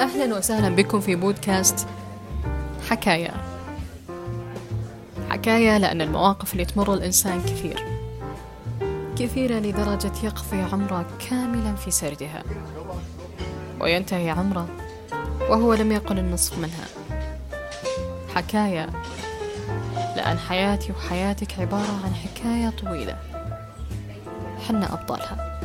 أهلا وسهلا بكم في بودكاست حكاية حكاية لأن المواقف اللي تمر الإنسان كثير. كثيرة لدرجة يقضي عمره كاملا في سردها. وينتهي عمره وهو لم يقل النصف منها. حكاية لأن حياتي وحياتك عبارة عن حكاية طويلة. حنا أبطالها.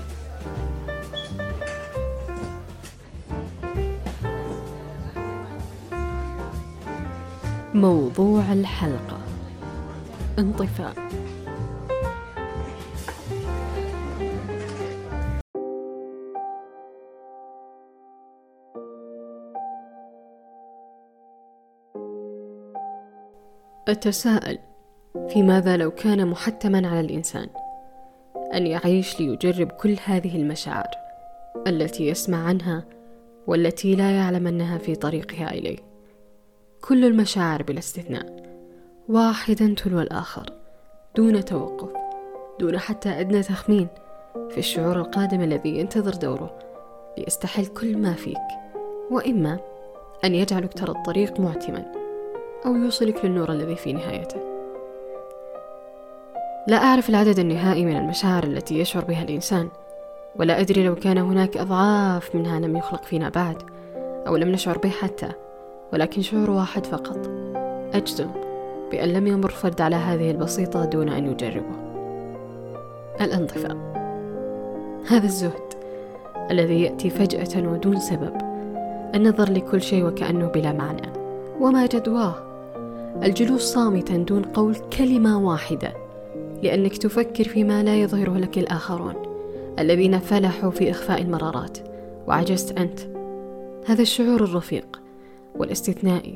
موضوع الحلقة. انطفاء. أتساءل في ماذا لو كان محتما على الإنسان أن يعيش ليجرب كل هذه المشاعر التي يسمع عنها والتي لا يعلم أنها في طريقها إليه. كل المشاعر بلا استثناء واحدا تلو الآخر دون توقف دون حتى أدنى تخمين في الشعور القادم الذي ينتظر دوره ليستحل كل ما فيك وإما أن يجعلك ترى الطريق معتما أو يوصلك للنور الذي في نهايته. لا أعرف العدد النهائي من المشاعر التي يشعر بها الإنسان ولا أدري لو كان هناك أضعاف منها لم يخلق فينا بعد أو لم نشعر به حتى. ولكن شعور واحد فقط. أجزم بأن لم يمر فرد على هذه البسيطة دون أن يجربه. الانطفاء. هذا الزهد الذي يأتي فجأة ودون سبب. النظر لكل شيء وكأنه بلا معنى. وما جدواه؟ الجلوس صامتا دون قول كلمة واحدة. لأنك تفكر فيما لا يظهره لك الآخرون الذين فلحوا في إخفاء المرارات. وعجزت أنت. هذا الشعور الرفيق. والاستثنائي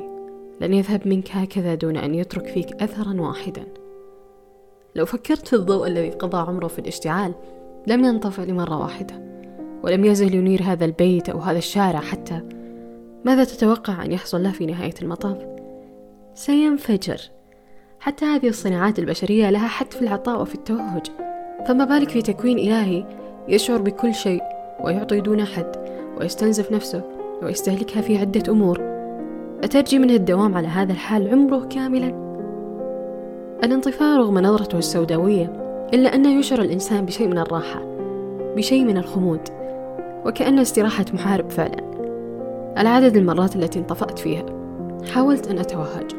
لن يذهب منك هكذا دون أن يترك فيك أثرا واحدا. لو فكرت في الضوء الذي قضى عمره في الاشتعال لم ينطفئ لمرة واحدة ولم يزل ينير هذا البيت أو هذا الشارع حتى ماذا تتوقع أن يحصل له في نهاية المطاف؟ سينفجر. حتى هذه الصناعات البشرية لها حد في العطاء وفي التوهج. فما بالك في تكوين إلهي يشعر بكل شيء ويعطي دون حد ويستنزف نفسه ويستهلكها في عدة أمور؟ أترجي منه الدوام على هذا الحال عمره كاملا. الانطفاء رغم نظرته السوداوية إلا أنه يشعر الإنسان بشيء من الراحة بشيء من الخمود وكأن استراحة محارب فعلا. العدد المرات التي انطفأت فيها حاولت أن أتوهج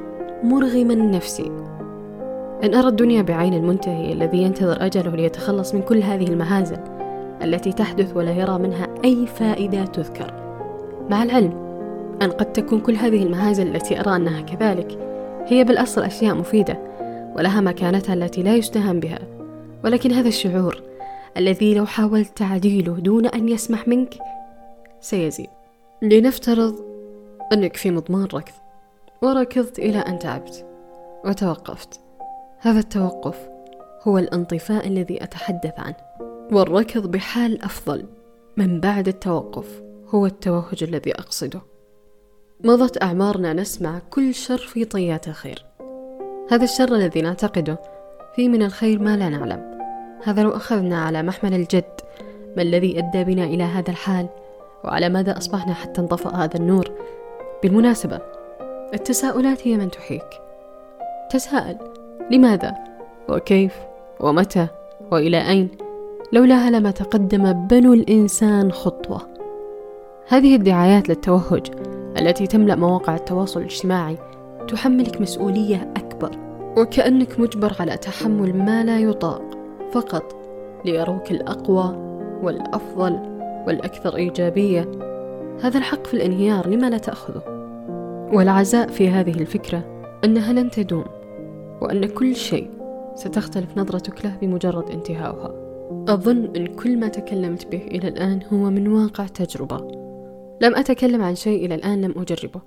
مرغما نفسي. أن أرى الدنيا بعين المنتهي الذي ينتظر أجله ليتخلص من كل هذه المهازل التي تحدث ولا يرى منها أي فائدة تذكر. مع العلم أن قد تكون كل هذه المهازل التي أرى أنها كذلك هي بالأصل أشياء مفيدة ولها مكانتها التي لا يستهان بها. ولكن هذا الشعور الذي لو حاولت تعديله دون أن يسمح منك سيزيد. لنفترض أنك في مضمار ركض وركضت إلى أن تعبت وتوقفت. هذا التوقف هو الانطفاء الذي أتحدث عنه. والركض بحال أفضل من بعد التوقف هو التوهج الذي أقصده. مضت أعمارنا نسمع كل شر في طيات الخير. هذا الشر الذي نعتقده فيه من الخير ما لا نعلم. هذا لو أخذنا على محمل الجد ما الذي أدى بنا إلى هذا الحال؟ وعلى ماذا أصبحنا حتى انطفأ هذا النور؟ بالمناسبة التساؤلات هي من تحيك. تساءل لماذا؟ وكيف؟ ومتى؟ وإلى أين؟ لولاها لما تقدم بنو الإنسان خطوة. هذه الدعايات للتوهج. التي تملأ مواقع التواصل الاجتماعي تحملك مسؤولية أكبر وكأنك مجبر على تحمل ما لا يطاق فقط ليروك الأقوى والأفضل والأكثر إيجابية. هذا الحق في الانهيار لما لا تأخذه؟ والعزاء في هذه الفكرة أنها لن تدوم وأن كل شيء ستختلف نظرتك له بمجرد انتهاؤها. أظن أن كل ما تكلمت به إلى الآن هو من واقع تجربة. لم أتكلم عن شيء إلى الآن لم أجربه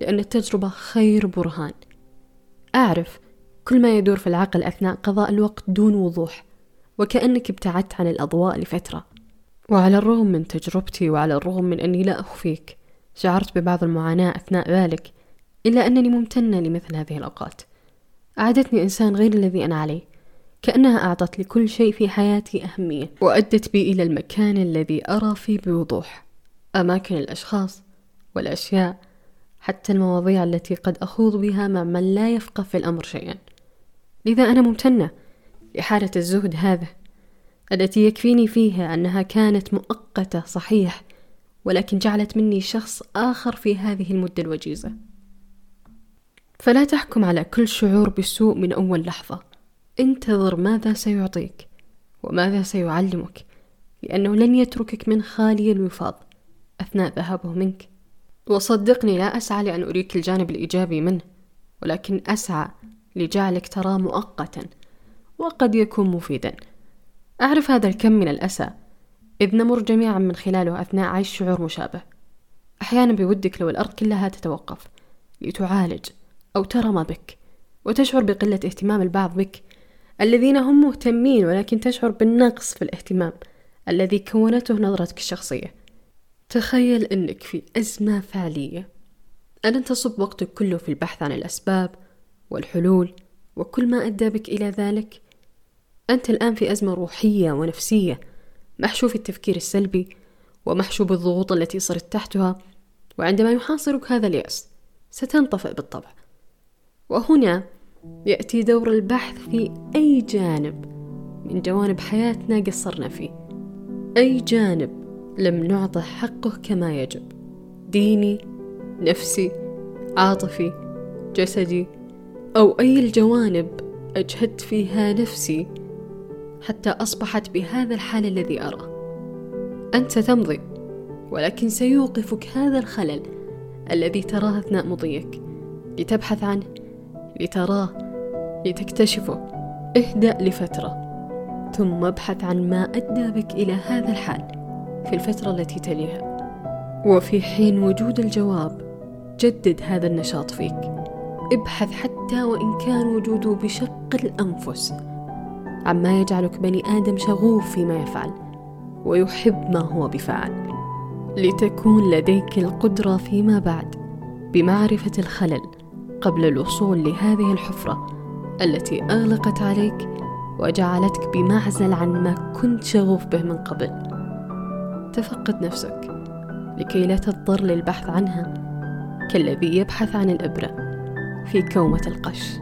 لأن التجربة خير برهان. أعرف كل ما يدور في العقل أثناء قضاء الوقت دون وضوح وكأنك ابتعدت عن الأضواء لفترة. وعلى الرغم من تجربتي وعلى الرغم من أني لا أخفيك شعرت ببعض المعاناة أثناء ذلك إلا أنني ممتنة لمثل هذه الأوقات. أعدتني إنسان غير الذي أنا عليه كأنها أعطت لكل شيء في حياتي أهمية وأدت بي إلى المكان الذي أرى فيه بوضوح. أماكن الأشخاص والأشياء حتى المواضيع التي قد أخوض بها مع من لا يفقه في الأمر شيئا. لذا أنا ممتنة لحالة الزهد هذا التي يكفيني فيها أنها كانت مؤقتة صحيح ولكن جعلت مني شخص آخر في هذه المدة الوجيزة. فلا تحكم على كل شعور بالسوء من أول لحظة. انتظر ماذا سيعطيك وماذا سيعلمك لأنه لن يتركك من خالي الوفاض. أثناء ذهابه منك. وصدقني لا أسعى لأن أريك الجانب الإيجابي منه ولكن أسعى لجعلك تراه مؤقتا وقد يكون مفيدا. أعرف هذا الكم من الأسى إذ نمر جميعا من خلاله أثناء عيش شعور مشابه. أحيانا بودك لو الأرض كلها تتوقف لتعالج أو ترى ما بك وتشعر بقلة اهتمام البعض بك الذين هم مهتمين ولكن تشعر بالنقص في الاهتمام الذي كونته نظرتك الشخصية. تخيل أنك في أزمة فعلية. ألن تصب وقتك كله في البحث عن الأسباب والحلول وكل ما أدى بك إلى ذلك أنت الآن في أزمة روحية ونفسية محشو في التفكير السلبي ومحشو بالضغوط التي صرت تحتها وعندما يحاصرك هذا اليأس ستنطفئ بالطبع. وهنا يأتي دور البحث في أي جانب من جوانب حياتنا قصرنا فيه. أي جانب لم نعطه حقه كما يجب. ديني نفسي عاطفي جسدي أو أي الجوانب أجهدت فيها نفسي حتى أصبحت بهذا الحال الذي أراه. أنت ستمضي ولكن سيوقفك هذا الخلل الذي تراه أثناء مضيك. لتبحث عنه لتراه لتكتشفه. اهدأ لفترة ثم ابحث عن ما أدى بك إلى هذا الحال. في الفترة التي تليها. وفي حين وجود الجواب جدد هذا النشاط فيك. ابحث حتى وإن كان وجوده بشق الأنفس. عما يجعلك بني آدم شغوف فيما يفعل ويحب ما هو بفعل لتكون لديك القدرة فيما بعد بمعرفة الخلل قبل الوصول لهذه الحفرة التي أغلقت عليك وجعلتك بمعزل عن ما كنت شغوف به من قبل. تفقد نفسك. لكي لا تضطر للبحث عنها كالذي يبحث عن الإبرة في كومة القش.